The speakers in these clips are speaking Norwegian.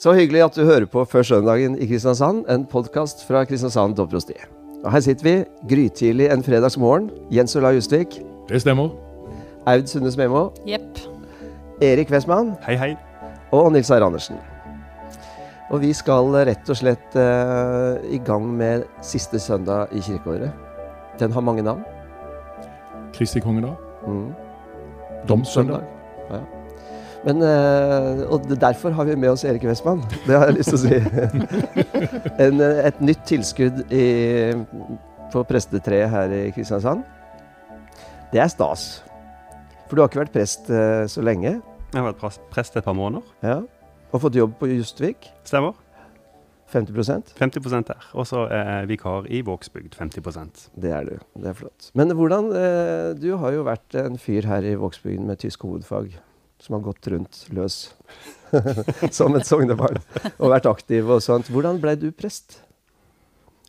Så hyggelig at du hører på Før søndagen i Kristiansand, en podkast fra Kristiansand domprosti. Og her sitter vi grytidlig en fredagsmorgen. Jens Ola Justvik, Det stemmer. Aud Sunde Smemo, Jepp. Erik Westman Hei, hei. og Nils Arne Andersen. Og vi skal rett og slett uh, i gang med siste søndag i kirkeåret. Den har mange navn. Kristi kongedag. Mm. Domssøndag. Ja. Men, eh, og derfor har vi med oss Erik Westman. Det har jeg lyst til å si. en, eh, et nytt tilskudd i, på prestetreet her i Kristiansand. Det er stas. For du har ikke vært prest eh, så lenge. Jeg har vært prest et par måneder. Ja. Og fått jobb på Justvik. Stemmer. 50% 50% der. Og så er vikar i Vågsbygd. 50% Det er du. Det er flott. Men hvordan Du har jo vært en fyr her i Vågsbygd med tysk hovedfag som har gått rundt løs som et sognebarn og vært aktiv og sånt. Hvordan ble du prest?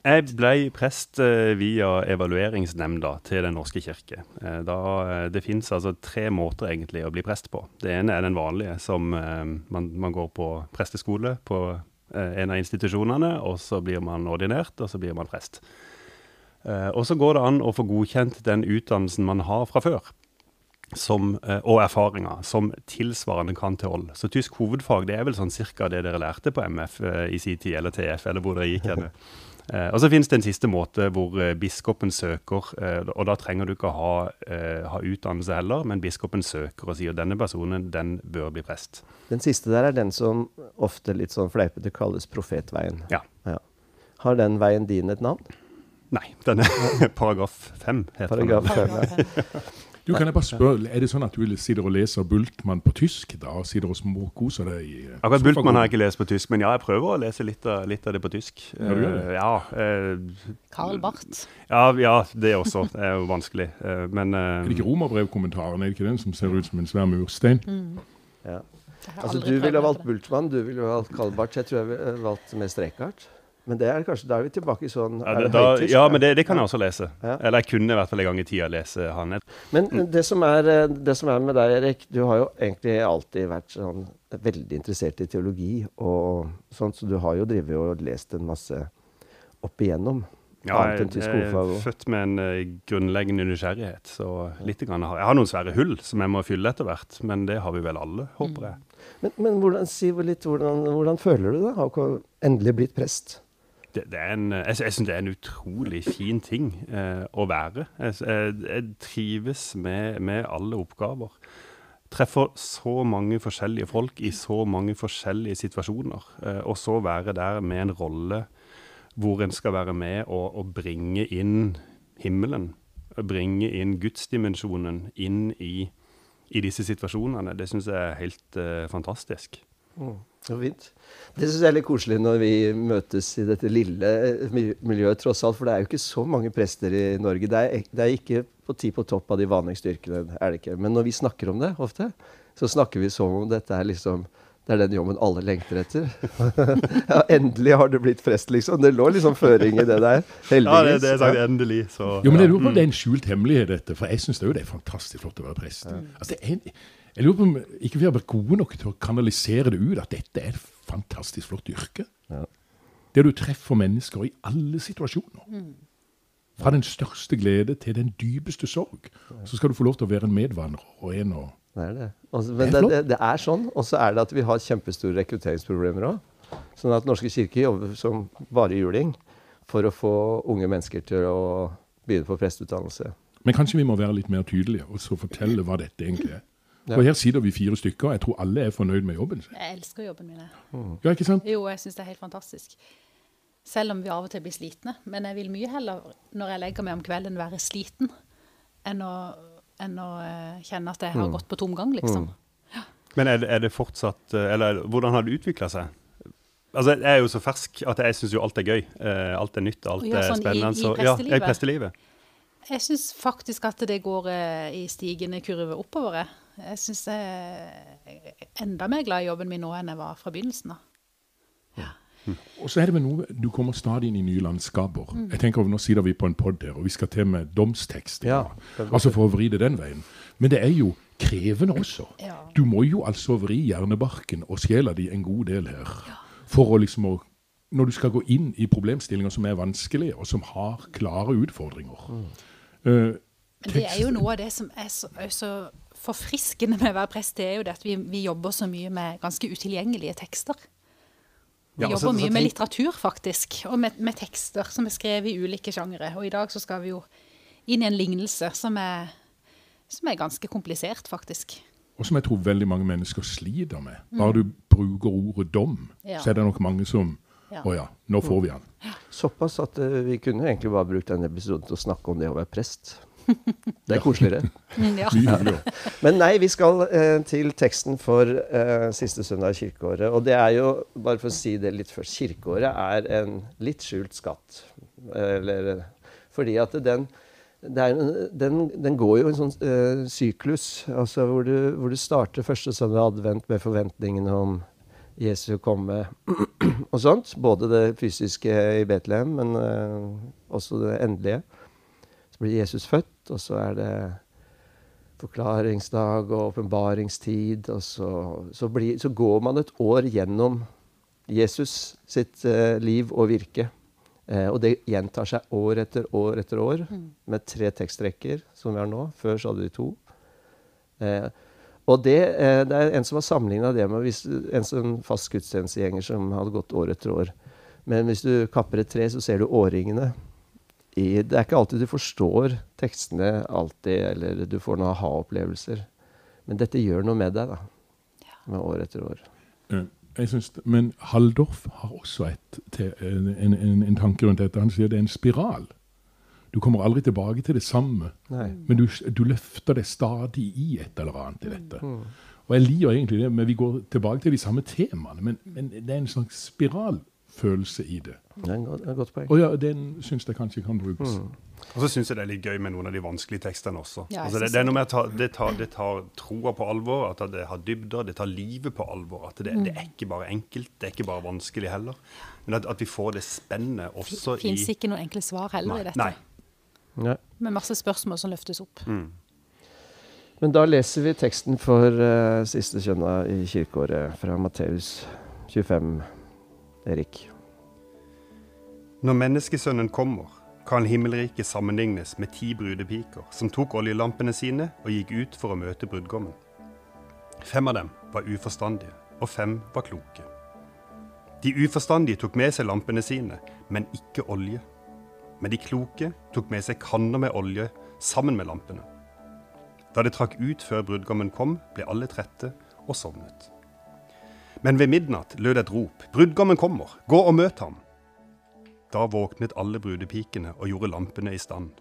Jeg ble prest eh, via evalueringsnemnda til Den norske kirke. Eh, da, eh, det fins altså tre måter egentlig å bli prest på. Det ene er den vanlige, som man, man går på presteskole på en av institusjonene, og så blir man ordinert, og så blir man prest. Og så går det an å få godkjent den utdannelsen man har fra før. Som, eh, og erfaringer som tilsvarende kan til hold. Så tysk hovedfag det er vel sånn cirka det dere lærte på MF eh, i sin tid, eller TF, eller hvor dere gikk henne. Eh, og så finnes det en siste måte hvor biskopen søker, og da trenger du ikke ha, ha utdannelse heller, men biskopen søker og sier denne personen den bør bli prest. Den siste der er den som ofte litt sånn fleipete kalles profetveien. Ja. Har den veien din et navn? Nei, denne paragraf 5 heter Paragraf den. fem. Du, kan jeg bare spørre, Er det sånn at du sitter og leser Bultmann på tysk da, og sitter og småkoser deg i eh, Akkurat Bultmann har jeg ikke lest på tysk, men ja, jeg prøver å lese litt av, litt av det på tysk. Ja, du gjør det? Eh, ja, eh, Karl Barth. ja, ja, det også. Det er jo vanskelig. Eh, men eh, Er det ikke romerbrevkommentaren? Er det ikke den som ser ut som en svær murstein? Ja. Altså, du ville valgt. Bultmann, du ville valgt Kalbart. Jeg tror jeg ville valgt med strekart. Men det er kanskje, da er vi tilbake i sånn ja, det, da, høytysk, ja, men det, det kan jeg også lese. Ja. Eller jeg kunne i hvert fall en gang i tida lese han. Men det som, er, eh, det som er med deg, Erik, du har jo egentlig alltid vært sånn veldig interessert i teologi og sånt, så du har jo drevet og lest en masse opp igjennom. Ja, jeg, jeg er født med en uh, grunnleggende nysgjerrighet. Så litt grann har, jeg har noen svære hull som jeg må fylle etter hvert, men det har vi vel alle, håper jeg. Men, men hvordan, si litt, hvordan, hvordan føler du det? Har du endelig blitt prest? Det, det en, jeg, jeg syns det er en utrolig fin ting eh, å være. Jeg, jeg, jeg trives med, med alle oppgaver. Treffer så mange forskjellige folk i så mange forskjellige situasjoner. Eh, og så være der med en rolle hvor en skal være med og, og bringe inn himmelen. Bringe inn gudsdimensjonen inn i, i disse situasjonene. Det syns jeg er helt eh, fantastisk. Så fint. Det syns jeg er litt koselig når vi møtes i dette lille eh, miljøet, tross alt. For det er jo ikke så mange prester i Norge. Det er, det er ikke på ti på topp av de vanligste yrkene, er det ikke. Men når vi snakker om det ofte, så snakker vi som om dette er liksom det er den jobben alle lengter etter. ja, endelig har du blitt prest, liksom. Det lå liksom føring i det der. Heldigvis. Ja, det, det er sagt endelig, så Jo, men jeg lurer på om det er en skjult hemmelighet, dette. For jeg syns jo det er fantastisk flott å være prest. Altså, det er en, jeg lurer på om ikke vi har vært gode nok til å kanalisere det ut, at dette er et fantastisk flott yrke. Ja. Der du treffer mennesker i alle situasjoner. Fra den største glede til den dypeste sorg. Så skal du få lov til å være en medvandrer og en og Det er det. Altså, Det men er det, det, det er sånn. Og så er det at vi har kjempestore rekrutteringsproblemer òg. Sånn at Norske kirke jobber som bare juling for å få unge mennesker til å begynne på presteutdannelse. Men kanskje vi må være litt mer tydelige og så fortelle hva dette egentlig er. Ja. Og her sitter vi fire stykker, og jeg tror alle er fornøyd med jobben sin. Jeg elsker jobben min. jeg. Ja, ikke sant? Jo, jeg syns det er helt fantastisk. Selv om vi av og til blir slitne. Men jeg vil mye heller, når jeg legger meg om kvelden, være sliten enn å, enn å eh, kjenne at jeg har gått på tomgang, liksom. Men er det, er det fortsatt eh, Eller hvordan har det utvikla seg? Altså, Jeg er jo så fersk at jeg syns jo alt er gøy. Eh, alt er nytt, alt Ja, er sånn i- spennende. i så, ja, ja, i prestelivet. prestelivet. Jeg syns faktisk at det går eh, i stigende kurve oppover. Jeg. Syns jeg er enda mer glad i jobben min nå enn jeg var fra begynnelsen av. Og så er det med noe, Du kommer stadig inn i nye landskaper. Jeg tenker, Nå sitter vi på en pod her, og vi skal til med domstekst. Ja, altså for å vri det den veien. Men det er jo krevende også. Ja. Du må jo altså vri hjernebarken og sjela di en god del her. for å liksom å Når du skal gå inn i problemstillinger som er vanskelige, og som har klare utfordringer. Eh, Men det er jo noe av det som er så, er så forfriskende med å være prest, det er jo det at vi, vi jobber så mye med ganske utilgjengelige tekster. Vi Ja, altså, jobber mye mye med litteratur, faktisk, og med, med tekster som er skrevet i ulike sjangere. Og i dag så skal vi jo inn i en lignelse som er, som er ganske komplisert, faktisk. Og som jeg tror veldig mange mennesker sliter med. Bare du bruker ordet dom, Ja. så er det nok mange som Ja. Å ja, nå får vi han. Såpass at uh, vi kunne egentlig bare brukt denne episoden til å snakke om det å være prest. Det er koseligere. Ja. Men nei, vi skal eh, til teksten for eh, siste søndag i kirkeåret. Og det er jo, bare for å si det litt først, kirkeåret er en litt skjult skatt. Eller, fordi at den, det er, en- den, den går jo i en sånn eh, syklus, altså hvor du, hvor du starter første søndag advent med forventningene om Jesu komme og sånt. Både det fysiske i Betlehem, men eh, også det endelige. Blir Jesus født, og så er det forklaringsdag og åpenbaringstid. Og så, så, blir, så går man et år gjennom Jesus sitt eh, liv og virke. Eh, og det gjentar seg år etter år etter år med tre tekstrekker, som vi har nå. Før så hadde vi to. Eh, og det, eh, det er en som har sammenligna det med hvis, en sånn fast gudstjenestegjenger som hadde gått år etter år. Men hvis du kapper et tre, så ser du årringene i, det er ikke alltid du forstår tekstene alltid, eller du får noen aha-opplevelser. Men dette gjør noe med deg, da. Med år etter år. Jeg synes, men Halldorf har også et, en, en, en, tanke rundt dette. Han sier det er en spiral. Du kommer aldri tilbake til det samme, Nei. men du, du løfter det stadig i et eller annet i dette. Og jeg liker egentlig det, men vi går tilbake til de samme temaene. Men, men det er en slags spiralfølelse i det. Det er en godt, en godt poeng. Og ja, den syns jeg kanskje kan brukes. Og så syns jeg det er litt gøy med noen av de vanskelige tekstene også. Ja, altså det, det er noe med at ta- det tar, det tar troa på alvor, at det har dybder, det tar livet på alvor. At det, det er ikke bare enkelt, det er ikke bare vanskelig heller. Men at, at vi får det spennet også Det fins ikke noen enkle svar heller i dette. Nei. Nei. Med masse spørsmål som løftes opp. Men da leser vi teksten for uh, siste søndag i kirkeåret fra Matteus 25. Erik. Når menneskesønnen kommer, kan himmelriket sammenlignes med ti brudepiker som tok oljelampene sine og gikk ut for å møte brudgommen. Fem av dem var uforstandige, og fem var kloke. De uforstandige tok med seg lampene sine, men ikke olje. Men de kloke tok med seg kanner med olje sammen med lampene. Da det trakk ut før brudgommen kom, ble alle trette og sovnet. Men ved midnatt lød et rop. Brudgommen kommer, gå og møt ham. Da våknet alle brudepikene og gjorde lampene i stand.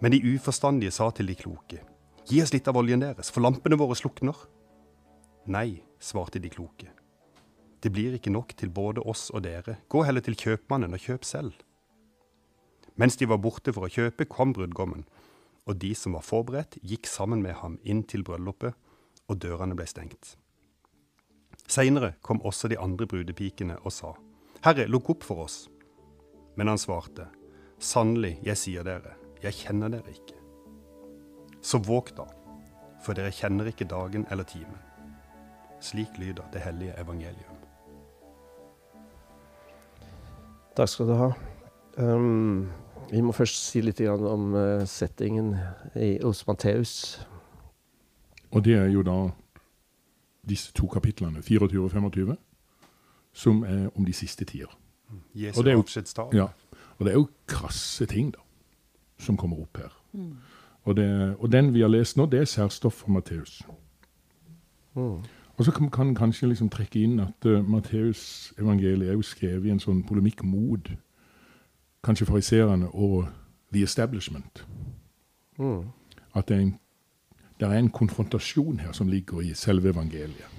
Men de uforstandige sa til de kloke, gi oss litt av oljen deres, for lampene våre slukner. Nei, svarte de kloke. Det blir ikke nok til både oss og dere, gå heller til kjøpmannen og kjøp selv. Mens de var borte for å kjøpe, kom brudgommen, og de som var forberedt, gikk sammen med ham inn til bryllupet, og dørene ble stengt. Seinere kom også de andre brudepikene og sa, Herre, lukk opp for oss. Men han svarte, Sannelig, jeg sier dere, jeg kjenner dere ikke. Så våg da, for dere kjenner ikke dagen eller timen. Slik lyder det hellige evangelium. Takk skal du ha. Um, vi må først si litt om eh, settingen i, hos Matteus. Og det er jo da disse to kapitlene, 24 og 25, som er om de siste tider. Jesu Og er Ja, og det er jo krasse ting da, som kommer opp her. Og, det, og den vi har lest nå, det er særstoff for Matteus. Og så kan man kanskje liksom trekke inn at uh, Matteus evangeliet er jo skrevet i en sånn polemikk mot kanskje fariserene og the establishment. At det er, en, det er en konfrontasjon her som ligger i selve evangeliet.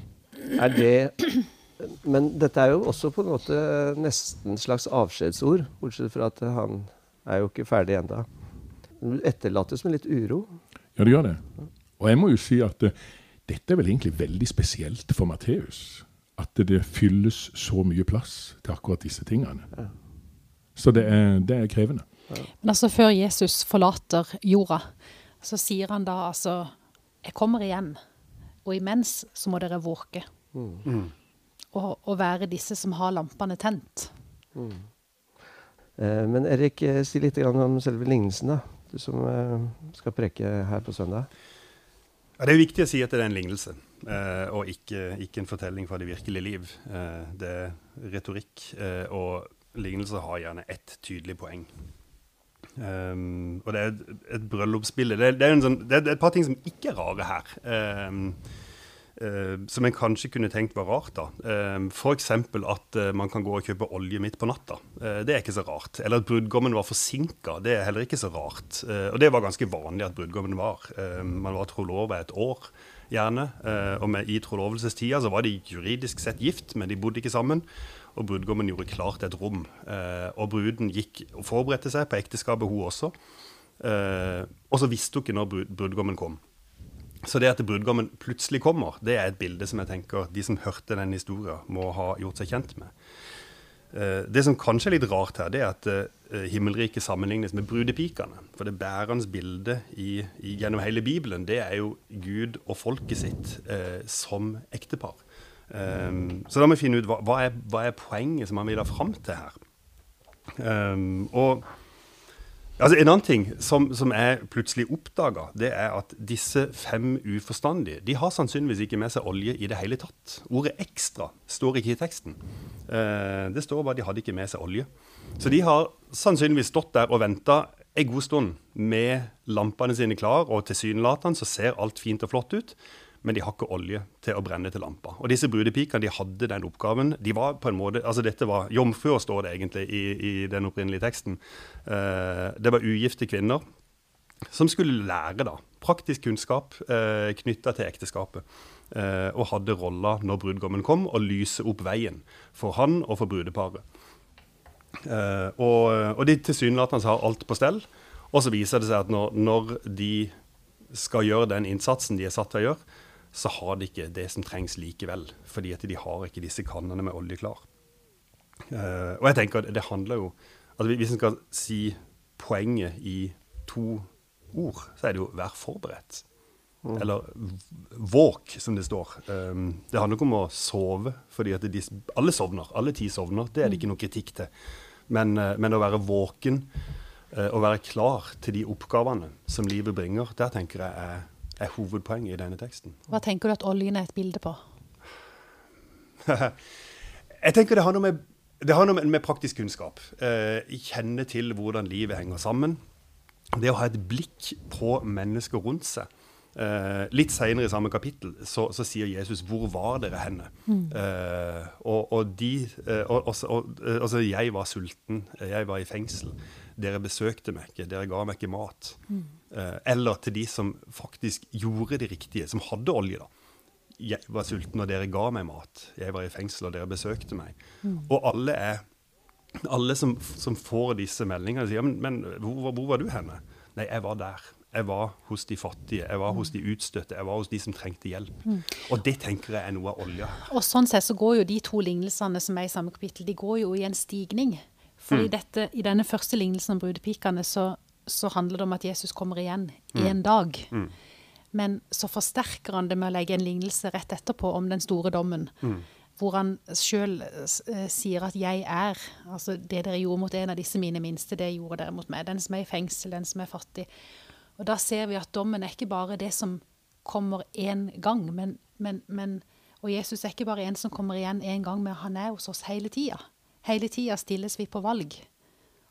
Er det Men dette er jo også på en måte nesten slags avskjedsord, bortsett fra at han er jo ikke ferdig ennå. Etterlates med litt uro. Ja, det gjør det. Og jeg må jo si at uh, dette er vel egentlig veldig spesielt for Matteus. At det fylles så mye plass til akkurat disse tingene. Så det er, det er krevende. Men altså før Jesus forlater jorda, så sier han da altså Jeg kommer igjen, og imens så må dere våke. Mm. Og, og, være disse som har lampene tent. Eh, men Erik, eh, si litt om selve lignelsen, da. Du som eh, skal preke her på søndag. Ja, det er viktig å si at det er en lignelse, eh, og ikke, ikke en fortelling fra det virkelige liv. Eh, det er retorikk, eh, og lignelser har gjerne ett tydelig poeng. Um, og det er et, et bryllupsbilde. Det, det, sånn, det er et par ting som ikke er rare her. Um, uh, som en kanskje kunne tenkt var rart. da. Um, F.eks. at uh, man kan gå og kjøpe olje midt på natta. Uh, det er ikke så rart. Eller at brudgommen var forsinka. Det er heller ikke så rart. Og det var ganske vanlig at brudgommen var. Man var trolova et år, gjerne. og med, i trolovelsestida så var de juridisk sett gift, men de bodde ikke sammen. Og brudgommen gjorde klart et rom. Eh, og bruden gikk og forberedte seg på ekteskapet, hun også. Eh, og så visste hun ikke når brud, brudgommen kom. Så det at brudgommen plutselig kommer, det er et bilde som jeg tenker de som hørte den historien, må ha gjort seg kjent med. Eh, det som kanskje er litt rart her, det er at himmelriket sammenlignes med brudepikene. For det bærende bildet i, i, gjennom hele Bibelen, det er jo Gud og folket sitt eh, som ektepar. Um, så da må vi finne ut hva, hva, er, hva er poenget som man vil ha fram til her. Um, og altså En annen ting som, som jeg plutselig oppdaga, det er at disse fem uforstandige de har sannsynligvis ikke med seg olje i det hele tatt. Ordet 'ekstra' står ikke i teksten. Uh, det står bare de hadde ikke med seg olje. Så de har sannsynligvis stått der og venta en god stund med lampene sine klar, og tilsynelatende så ser alt fint og flott ut. Men de har ikke olje til å brenne til lampa. Og disse brudepikene de hadde den oppgaven. De var på en måte, altså Dette var jomfruer, står det egentlig i, i den opprinnelige teksten. Eh, det var ugifte kvinner som skulle lære da, praktisk kunnskap eh, knytta til ekteskapet. Eh, og hadde rolla når brudgommen kom, å lyse opp veien for han og for brudeparet. Eh, og, og de tilsynelatende har alt på stell. Og så viser det seg at når, når de skal gjøre den innsatsen de er satt til å gjøre, så har de ikke det som trengs likevel. Fordi at de har ikke disse kannene med olje klar. Uh, og jeg tenker at det handler jo altså Hvis en skal si poenget i to ord, så er det jo 'vær forberedt'. Eller 'våk', som det står. Um, det handler ikke om å sove, fordi at de, alle sovner. Alle ti sovner. Det er det ikke noe kritikk til. Men, eh, men å være våken uh, og være klar til de oppgavene som livet bringer, der tenker jeg er, er hovedpoenget i denne teksten. Hva tenker du at oljen er et bilde på? Jeg tenker det handler om, med, det handler noe med, praktisk kunnskap. Eh, kjenne til hvordan livet henger sammen. Det å ha et blikk på mennesker rundt seg. Eh, litt senere i samme kapittel så, så sier Jesus 'Hvor var dere henne?' Eh, og, og de eh, og, eh, Altså, jeg var sulten, jeg var i fengsel. Dere besøkte meg ikke, dere ga meg ikke mat. Eh, eller til de som faktisk gjorde det riktige, som hadde olje, da jeg var sulten, og dere ga meg mat. Jeg var i fengsel, og dere besøkte meg. Og alle er alle som, som får disse meldingene, sier men, men hvor, hvor var du henne? Nei, jeg var der. Jeg var hos de fattige, jeg var hos de utstøtte, jeg var hos de som trengte hjelp. Og det tenker jeg er noe av olja. Og sånn sett så går jo de to lignelsene som er i samme kapittel, de går jo i en stigning. For i, dette, i denne første lignelsen om brudepikene så, så handler det om at Jesus kommer igjen en dag. Men så forsterker han det med å legge en lignelse rett etterpå om den store dommen. Hvor han sjøl sier at 'jeg er'. Altså det dere gjorde mot en av disse mine minste, det gjorde dere mot meg. Den som er i fengsel, den som er fattig. Og da ser vi at dommen er ikke bare det som kommer én gang, men, men, men Og Jesus er ikke bare en som kommer igjen én gang, men han er hos oss hele tida. Hele tida stilles vi på valg.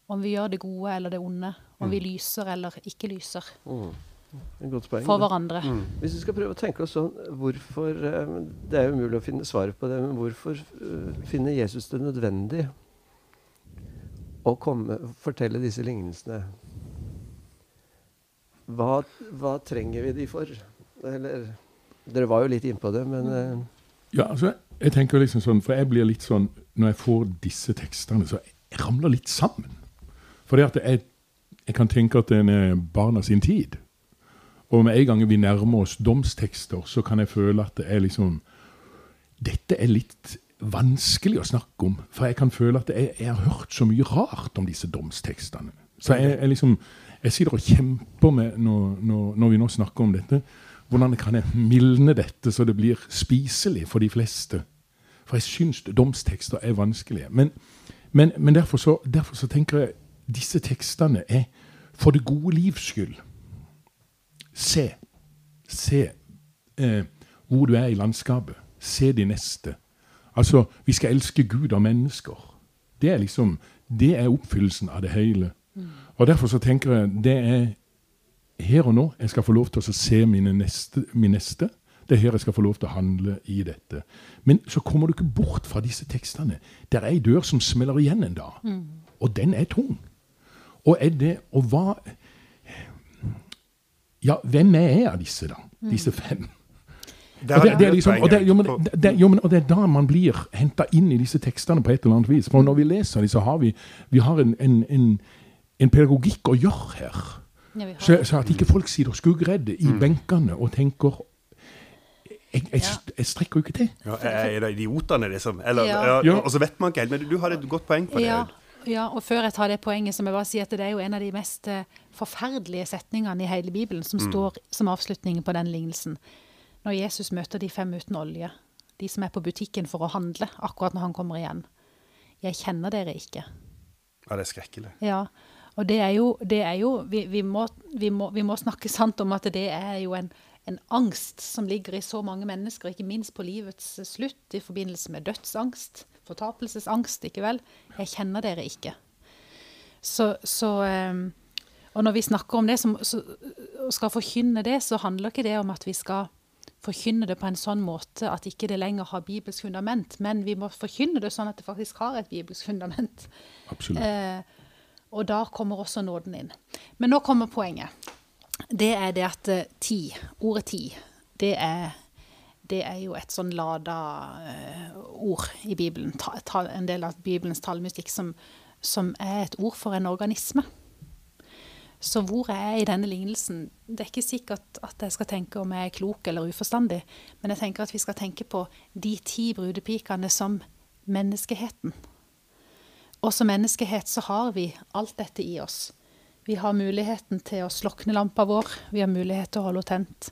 Om vi gjør det gode eller det onde. Om vi lyser eller ikke lyser. Mm. godt poeng. For hverandre. Hvis vi skal prøve å tenke oss sånn hvorfor, eh, Det er jo umulig å finne svaret på det, men hvorfor eh, finner Jesus det nødvendig å komme, fortelle disse lignelsene? Hva, hva trenger vi de for? Eller Dere var jo litt innpå det, men eh, Ja, altså, jeg tenker liksom sånn, for jeg blir litt sånn, Når jeg får disse tekstene, så jeg ramler litt sammen. For jeg, jeg kan tenke at den er barna sin tid. Og med en gang vi nærmer oss domstekster, så kan jeg føle at det er liksom Dette er litt vanskelig å snakke om. For jeg kan føle at jeg, jeg har hørt så mye rart om disse domstekstene. Så jeg, jeg liksom jeg sitter og kjemper med, når, når, når vi nå snakker om dette, hvordan kan jeg mildne dette så det blir spiselig for de fleste? For jeg syns domstekster er vanskelige. Men, men, men derfor, så, derfor, så, tenker jeg disse tekstene er for det gode livs skyld. Se. Se eh, hvor du er i landskapet. Se de neste. Altså, vi skal elske Gud og mennesker. Det er liksom, det er oppfyllelsen av det hele. Mm. Og Derfor så tenker jeg det er her og nå jeg skal få lov til å se neste, min neste. Det er her jeg skal få lov til å handle i dette. Men så kommer du ikke bort fra disse tekstene. Det er ei dør som smeller igjen en dag. Mm. Og den er tung. Og er det Og hva Ja, hvem er jeg av disse, da? Mm. Disse fem? Og det, det, er liksom, og, det, jo, men, det, jo, men, og det er da man blir henta inn i disse tekstene på et eller annet vis. For når vi leser dem, så har vi, vi har en, en, en, en pedagogikk å gjøre her. Ja, så, så, at ikke folk sitter skuggredde i mm. benkene og tenker jeg, jeg, jeg, strekker jo ikke til. Ja, er det idiotene, liksom? Eller, ja. Og så vet man ikke helt. Men du har et godt poeng på det. Ja. Ja, og før jeg tar det poenget, så må jeg bare si at det er jo en av de mest eh, forferdelige setningene i hele Bibelen som mm. står som avslutningen på den lignelsen. Når Jesus møter de fem uten olje, de som er på butikken for å handle akkurat når han kommer igjen. Jeg kjenner dere ikke. Ja, det er skrekkelig. Ja, og det er jo, det er jo vi, vi, må, vi, må, vi, må, snakke sant om at det er jo en, en, angst som ligger i så mange mennesker, ikke minst på livets slutt, i forbindelse med dødsangst, fortapelsesangst, ikke vel. Jeg kjenner dere ikke. Så, så um, Og når vi snakker om det som, så, og skal forkynne det, så handler ikke det om at vi skal forkynne det på en sånn måte at ikke det lenger har bibelsk fundament, men vi må forkynne det sånn at det faktisk har et bibelsk fundament. Absolutt. Eh, og da kommer også nåden inn. Men nå kommer poenget. Det er det at uh, ti, ordet ti, det er, det er jo et sånn lada uh, ord i Bibelen. En del av Bibelens tallmystikk som, som, er et ord for en organisme. Så hvor jeg er i denne lignelsen Det er ikke sikkert at jeg skal tenke om jeg er klok eller uforstandig, men jeg tenker at vi skal tenke på de ti brudepikene som menneskeheten. Og som menneskehet så har vi alt dette i oss. Vi har muligheten til å slokne lampa vår, vi har mulighet til å holde henne tent.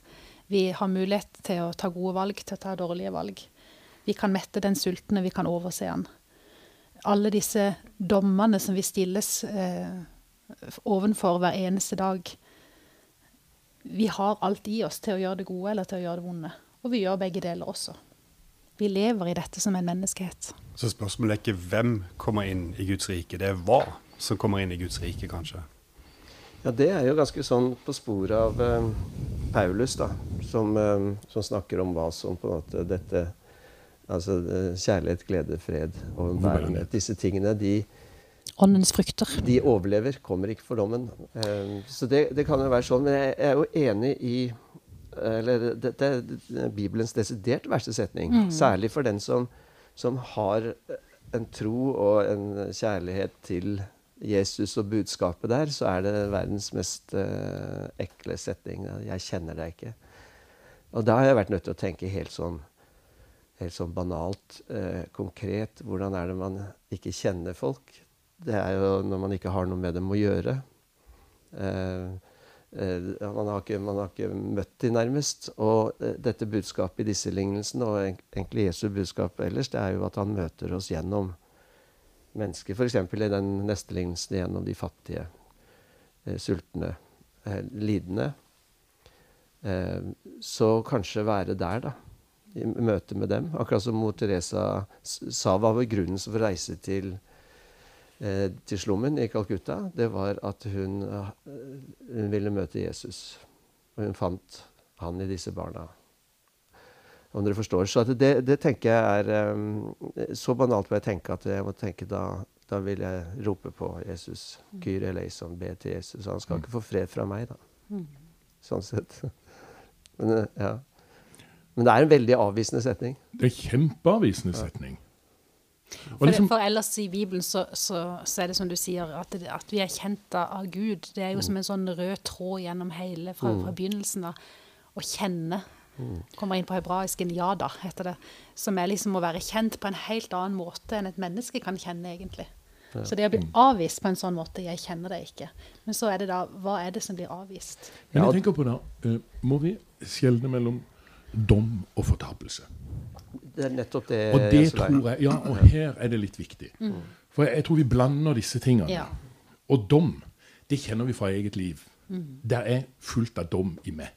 Vi har mulighet til å ta gode valg, til å ta dårlige valg. Vi kan mette den sultne, vi kan overse den. Alle disse dommene som vi stilles eh, ovenfor hver eneste dag. Vi har alt i oss til å gjøre det gode eller til å gjøre det vonde. Og vi gjør begge deler også. Vi lever i dette som en menneskehet. Så spørsmålet er ikke hvem kommer inn i Guds rike, det er hva som kommer inn i Guds rike, kanskje? Ja, det er jo ganske sånn på sporet av uh, Paulus, da, som, uh, som, snakker om hva som på en måte dette Altså uh, kjærlighet, glede, fred og bærenhet. Disse tingene, de Åndens frukter. De overlever, kommer ikke for dommen. så det, det, kan jo være sånn. Men jeg, jeg er jo enig i eller dette er Bibelens desidert verste setning. Mm. Særlig for den som som har en tro og en kjærlighet til Jesus og budskapet der, så er det verdens mest uh, ekle setning. 'Jeg kjenner deg ikke'. Og da har jeg vært nødt til å tenke helt sånn, helt sånn banalt, uh, konkret. Hvordan er det man ikke kjenner folk? Det er jo når man ikke har noe med dem å gjøre. Uh, Eh, man har, ikke, man, har ikke, møtt dem nærmest. Og eh, dette budskapet i disse lignelsene, og egentlig Jesu budskap ellers, det er jo at han møter oss gjennom mennesker. F.eks. i den neste lignelsen gjennom de fattige, eh, sultne, lidende. Så kanskje være der, da. I møte med dem. Akkurat som mor Teresa sa var begrunnelsen for å reise til eh, til slummen i Calcutta, det var at hun, eh, hun, ville møte Jesus. Og hun fant han i disse barna. Om dere forstår. Så det, det, tenker jeg er um, Så banalt må jeg tenke at jeg må tenke da, da vil jeg rope på Jesus. Kyrie eleison, be til Jesus. Han skal ikke få fred fra meg, da. Mm. Sånn sett. Men, eh, ja. Men det er en veldig avvisende setning. Det er kjempeavvisende setning. For, liksom, for, ellers i Bibelen så, så, så, er det som du sier, at, at, vi er kjent av Gud. Det er jo mm. som en sånn rød tråd gjennom hele, fra, fra mm. begynnelsen da, Å kjenne. Mm. Kommer inn på hebraisken yada, heter det. Som er liksom å være kjent på en helt annen måte enn et menneske kan kjenne, egentlig. Ja. Så det å bli mm. avvist på en sånn måte Jeg kjenner det ikke. Men så er det da Hva er det som blir avvist? Men jeg tenker på da, uh, Må vi skjelne mellom dom og fortapelse? det er nettopp det Og det tror jeg, ja, og her er det litt viktig. For jeg, jeg tror vi blander disse tingene. Ja. Og dom, det kjenner vi fra eget liv. Det er fullt av dom i meg.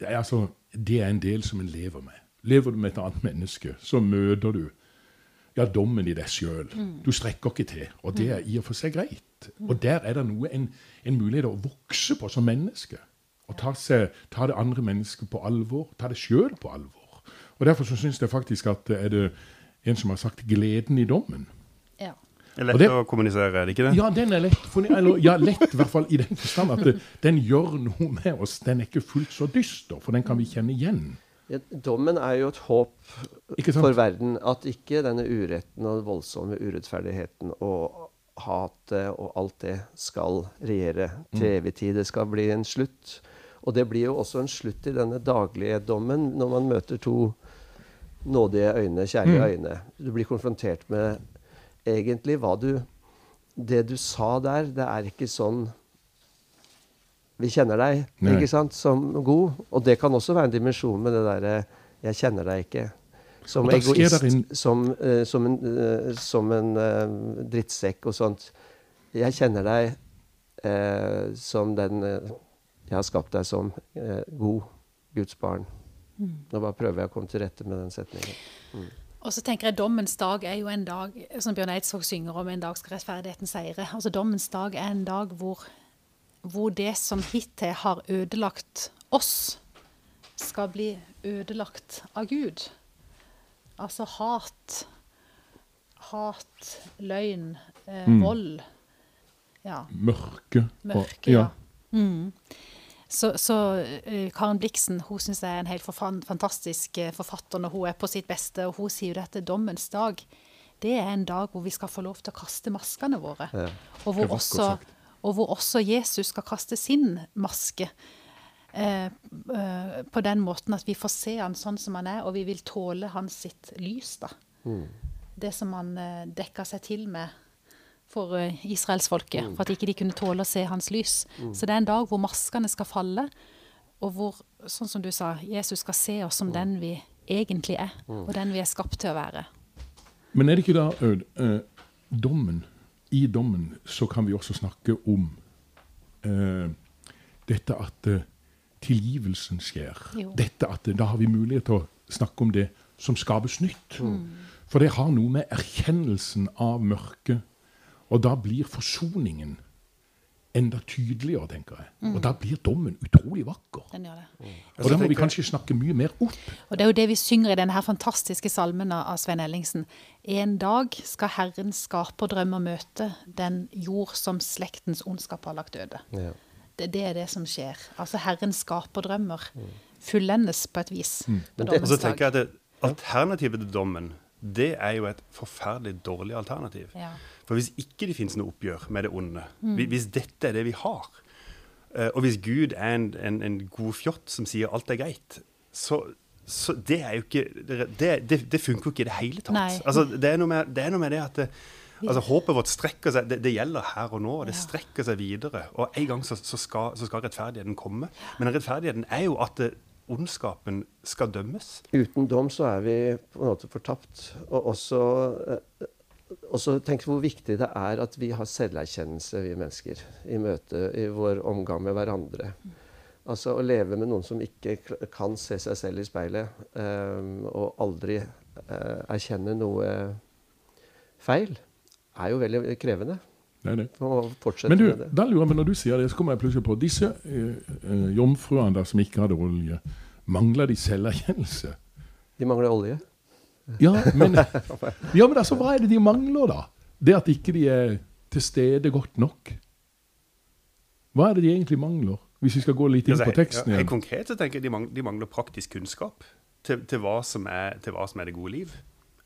Det er, altså, det er en del som en lever med. Lever du med et annet menneske, så møter du ja, dommen i deg sjøl. Du strekker ikke til, og det er i og for seg greit. Og der er det noe, en, en mulighet å vokse på som menneske. Og ta, seg, ta det andre mennesket på alvor. Ta det sjøl på alvor. Og Derfor så syns jeg faktisk at det er det en som har sagt 'gleden i dommen'. Ja. Det er lett det- å kommunisere, er det ikke det? Ja, den er lett. For, eller, ja, lett i hvert fall i den forstand at det, den gjør noe med oss. Den er ikke fullt så dyster, for den kan vi kjenne igjen. Ja, dommen er jo et håp for verden. At ikke denne uretten og voldsomme urettferdigheten og hatet og alt det skal regjere til evig tid. Det skal bli en slutt. Og det blir jo også en slutt i denne daglige dommen når man møter to nådige øyne, kjærlige øyne. Du blir konfrontert med egentlig hva du Det du sa der, det er ikke sånn vi kjenner deg Nei. ikke sant, som god. Og det kan også være en dimensjon med det derre 'jeg kjenner deg ikke'. Som egoist, en- som, uh, som en, uh, som en uh, drittsekk og sånt. Jeg kjenner deg eh, som den jeg har skapt deg som god Guds barn. Nå bare prøver jeg å komme til rette med den setningen. Og så tenker jeg Dommens dag er jo en dag som Bjørn Eidsvåg synger om, en dag skal rettferdigheten seire. Altså Dommens dag er en dag hvor, hvor det som hittil har ødelagt oss, skal bli ødelagt av Gud. Altså hat, hat, løgn, eh, vold. Ja. Mørke. Mørke, ja. ja. Mm. Så, så uh, Karen Bliksen hun synes jeg er en helt fantastisk eh, forfatter når hun er på sitt beste. og Hun sier jo dette dommens dag. Det er en dag hvor vi skal få lov til å kaste maskene våre. Ja. Og, hvor også, og hvor også Jesus skal kaste sin maske. Eh, eh, på den måten at vi får se han sånn som han er, og vi vil tåle hans sitt lys. da. Det som han eh, dekker seg til med for eh, israelsfolket, for at ikke de kunne tåle å se hans lys. Så det er en dag hvor maskene skal falle, og hvor, sånn som du sa, Jesus skal se oss som den vi egentlig er, og den vi er skapt til å være. Men er det ikke da, Aud, eh, dommen I dommen så kan vi også snakke om eh, dette at eh, tilgivelsen skjer. Jo. Dette at Da har vi mulighet til å snakke om det som skapes nytt. For det har noe med erkjennelsen av mørket Og da blir forsoningen enda tydeligere, tenker jeg. Og da blir dommen utrolig vakker. Den gjør det. Og da må vi kanskje snakke mye mer opp. Og det er jo det vi synger i denne her fantastiske salmen av Svein Ellingsen. En dag skal Herren skape og drømme og møte den jord som slektens ondskap har lagt øde. Ja. Det, det er det som skjer. Altså Herren skaper drømmer. fullendes på et vis. på det- Og så tenker jeg at det, alternativet til dommen, det er jo et forferdelig dårlig alternativ. Ja. For hvis ikke det finnes noe oppgjør med det onde, mm. hvis dette er det vi har, eh, og hvis Gud er en, en, en god fjott som sier alt er greit, så, så det er jo ikke Det, det, det funker jo ikke i det hele tatt. Altså, det, er noe med, det er noe med det at det, altså, håpet vårt strekker seg det, det gjelder her og nå, og det strekker seg videre. Og en gang så, så, skal, så skal rettferdigheten komme. Men rettferdigheten er jo at det, ondskapen skal dømmes. Uten dom så er vi på en måte fortapt. Og også, eh, også tenk hvor viktig det er at vi har selverkjennelse, vi mennesker, i møte, i vår omgang med hverandre. Altså å leve med noen som ikke kan se seg selv i speilet, eh, og aldri eh, erkjenne noe feil, er jo veldig krevende. Det er det. Men du, da lurer jeg når du sier det, så kommer jeg plutselig på disse eh, eh, jomfruene der som ikke hadde olje. Mangler de selverkjennelse? De mangler olje. Ja, men, ja, men altså, hva er det de mangler, da? Det at ikke de er til stede godt nok? Hva er det de egentlig mangler? Hvis vi skal gå litt inn Altså, på teksten igjen. Ja, konkret så tenker jeg de, mang de mangler praktisk kunnskap til, til, hva som er, til hva som er det gode liv.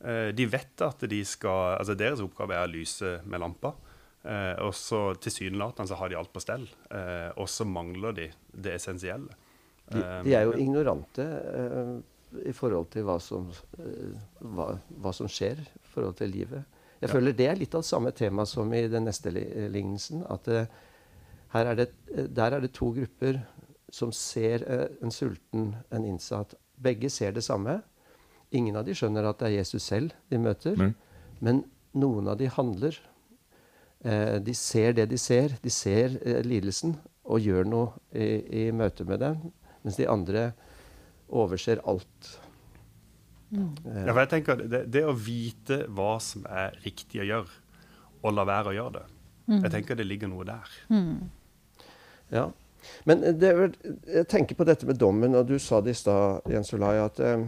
Eh, de vet at de skal, altså deres oppgave er å lyse med lampa. Eh, og så tilsynelatende så har de alt på stell. Eh, og så mangler de det essensielle. De, de er jo ignorante i forhold til hva som, eh, hva, hva som skjer i forhold til livet. Jeg Ja. føler det er litt av samme tema som i den neste li- lignelsen. At uh, er det, eh, der er det to grupper som ser uh, en sulten, en innsatt. Begge ser det samme. Ingen av de skjønner at det er Jesus selv de møter. Mm. Men noen av de handler. Eh, de ser det de ser. De ser eh, lidelsen og gjør noe i, i møte med den. Mens de andre overser alt. Mm. Ja, for jeg tenker det, det å vite hva som er riktig å gjøre, og la være å gjøre det, jeg tenker det ligger noe der. Ja. Men det jeg tenker på dette med dommen, og du sa det i stad, Jens Olai, at eh,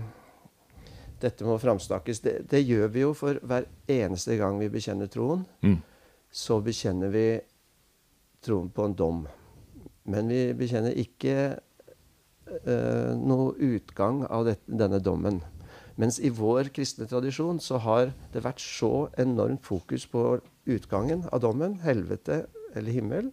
dette må framsnakkes. Det, det gjør vi jo for hver eneste gang vi bekjenner troen. Mm. Så bekjenner vi troen på en dom. Men vi bekjenner ikke eh, noe utgang av det, denne dommen. Mens i vår kristne tradisjon så har det vært så enormt fokus på utgangen av dommen, helvete eller himmel,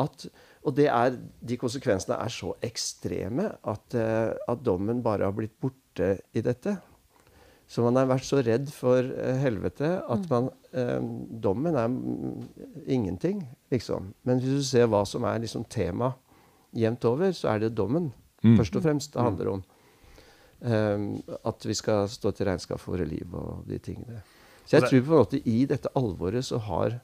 at, og det er, de konsekvensene er så ekstreme at, eh, at dommen bare har blitt borte i dette. Så man har vært så redd for eh, helvete at man, eh, dommen er mm, ingenting, liksom. Men hvis du ser hva som er liksom tema jevnt over, så er det dommen Mm. først og fremst det handler om. Um, at vi skal stå til regnskap for våre liv og de tingene. Så jeg tror på en måte i dette alvoret så har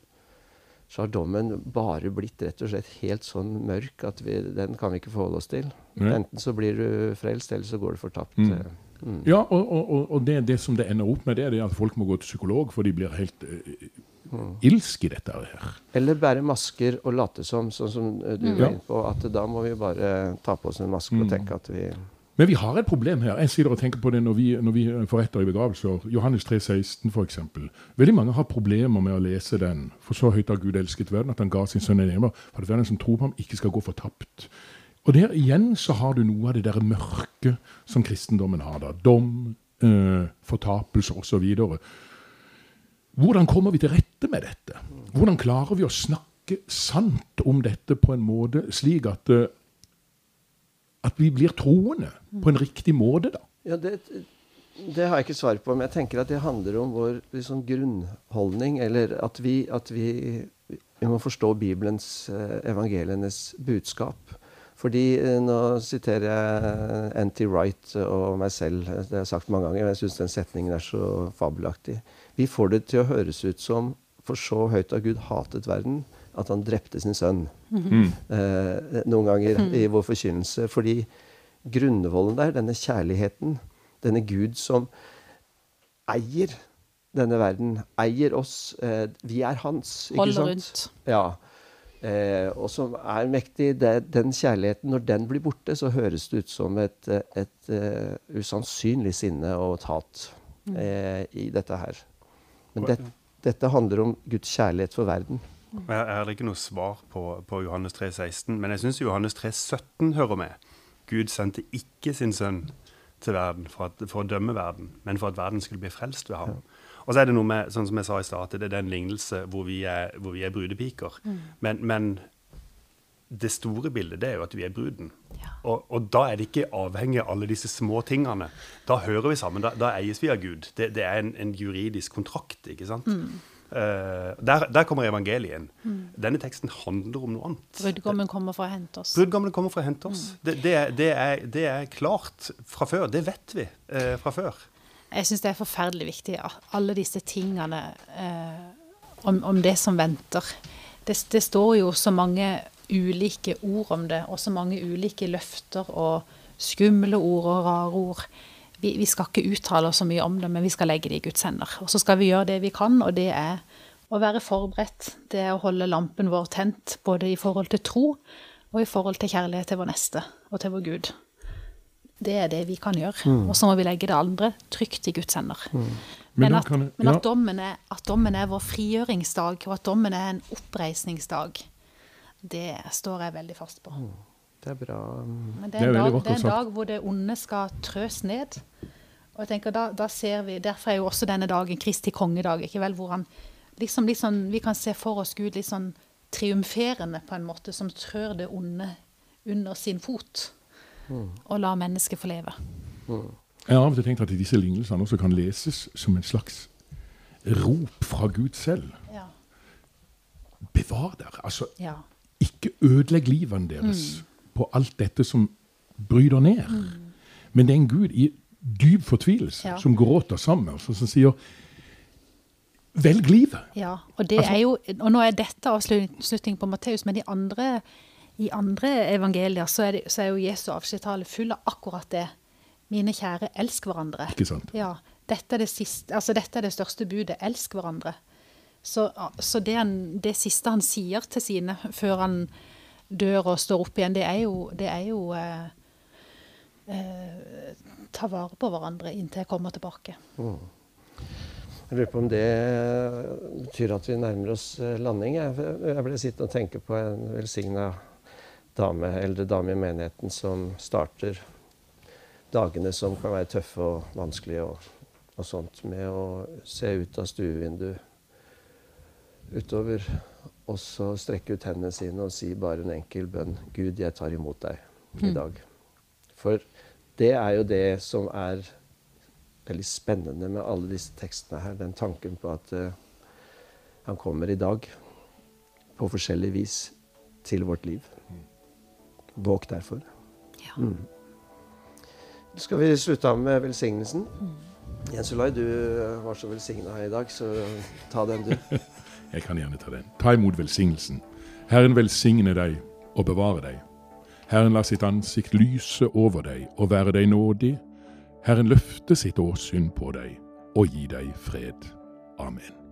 så har dommen bare blitt rett og slett helt sånn mørk at vi, den kan vi ikke forholde oss til. Mm. Enten så blir du frelst, eller så går du fortapt. Mm. eh. Mm. Ja, og, og, og- det, det som det ender opp med, det er at folk må gå til psykolog, for de blir helt uh, Mm. ilsk i dette her. Eller bære masker og late som, sånn som eh, du Mm. var inne på. At da må vi bare ta på oss en maske og Mm. tenke at vi Men vi har et problem her. Jeg sitter og tenker på det når vi, når vi forretter i begravelser. Johannes 3, 16 for eksempel. Veldig mange har problemer med å lese den. For så høyt har Gud elsket verden at han ga sin sønn en hjemme, for at verden som tror på ham, ikke skal gå fortapt. Og der igjen så har du noe av det der mørke som kristendommen har. da. Dom, eh, fortapelse osv. Hvordan kommer vi til rette med dette? Hvordan klarer vi å snakke sant om dette på en måte slik at eh, at vi blir troende på en riktig måte, da. Ja, det, det har jeg ikke svar på, men jeg tenker at det handler om vår liksom, grunnholdning. Eller at vi, at vi, vi må forstå Bibelens, eh, evangelienes budskap. Fordi eh, Nå siterer jeg N.T. Wright og meg selv. Det har jeg sagt mange ganger, men jeg syns den setningen er så fabelaktig. Vi får det til å høres ut som for så høyt har Gud hatet verden at han drepte sin sønn. Mm. Eh, noen ganger i vår forkynnelse. Fordi grunnvollen der, denne kjærligheten, denne Gud som eier denne verden, eier oss. Eh, vi er hans, ikke Holder sant? rundt. Ja. Eh, og som er mektig. Det, den kjærligheten, når den blir borte, så høres det ut som et, et uh, usannsynlig sinne og et hat eh, i dette her. Men det, dette handler om Guds kjærlighet for verden. Jeg, har ikke noe svar på, på Johannes 3, 16, men jeg syns Johannes 3, 17 hører med. Gud sendte ikke sin sønn til verden for, at, for å dømme verden, men for at verden skulle bli frelst ved ham. Og så er det noe med, sånn som jeg sa i stad, det er den lignelse hvor vi er, hvor vi er brudepiker. Men, men det store bildet det er jo at vi er bruden. Ja. Og, og da er det ikke avhengig av alle disse små tingene. Da hører vi sammen. Da, da eies vi av Gud. Det, det er en, en juridisk kontrakt, ikke sant? Eh, der, der kommer evangeliet inn. Denne teksten handler om noe annet. Brudgommen kommer for å hente oss. Brudgommen kommer for å hente oss. Det, det, er, det, er, det er klart fra før. Det vet vi uh, fra før. Jeg syns det er forferdelig viktig, alle disse tingene uh, om, om det som venter. Det, det står jo så mange ulike ord om det, og så mange ulike løfter og skumle ord og rare ord. Vi, vi skal ikke uttale oss så mye om det, men vi skal legge det i Guds hender. Og så skal vi gjøre det vi kan, og det er å være forberedt. Det er å holde lampen vår tent, både i forhold til tro og i forhold til kjærlighet til vår neste og til vår Gud. Det er det vi kan gjøre. Og så må vi legge det andre trygt i Guds hender. Men, Men at, men at, dommen er, at dommen er vår frigjøringsdag, og at dommen er en oppreisningsdag, det står jeg veldig fast på. Det er bra. mm. Men det Det er, en, en, er dag, det er en dag hvor det onde skal trøs ned. Og jeg tenker, da, da ser vi, Derfor er jo også denne dagen Kristi kongedag, ikke vel, hvor han liksom, sånn, vi kan se for oss Gud litt sånn triumferende på en måte, som trør det onde under sin fot. Og lar mennesket få leve. Jeg har av og til tenkt at disse lignelsene også kan leses som en slags rop fra Gud selv. Ja. Bevar dere. Altså, ja. Ikke ødelegg livene deres på alt dette som bryter ned. Men det er en Gud i dyp fortvilelse, Ja. som gråter sammen med oss, og som sier Velg livet. Ja, og, det Altså- er jo, og nå er dette avslutning på Matteus, men i andre, i andre evangelier så er, det, så er jo Jesu avskjedstale full av akkurat det. Mine kjære, elsk hverandre. Ikke sant? Ja, dette er det, siste, altså dette er det største budet. Elsk hverandre. Så, så det, han, det siste han sier til sine før han dør og står opp igjen, det er jo, det er jo eh, eh, Ta vare på hverandre inntil jeg kommer tilbake. Jeg lurer på om det betyr at vi nærmer oss eh, landing. Jeg ble sittende og tenke på en velsigna dame, eldre dame i menigheten som starter dagene som kan være tøffe og vanskelige og, og sånt, med å se ut av stuevinduet utover, og så strekke ut hendene sine og si bare en enkel bønn. Gud, jeg tar imot deg i dag. For det er jo det som er veldig spennende med alle disse tekstene her. Den tanken på at uh, han kommer i dag på forskjellig vis til vårt liv. Våg derfor. Ja. Skal vi slutte av med velsignelsen? Jens Olai, du var så velsigna her i dag, så ta den, du. Jeg kan gjerne ta den. Ta imot velsignelsen. Herren velsigne deg og bevare deg. Herren la sitt ansikt lyse over deg og være deg nådig. Herren løfte sitt åsyn på deg og gi deg fred. Amen.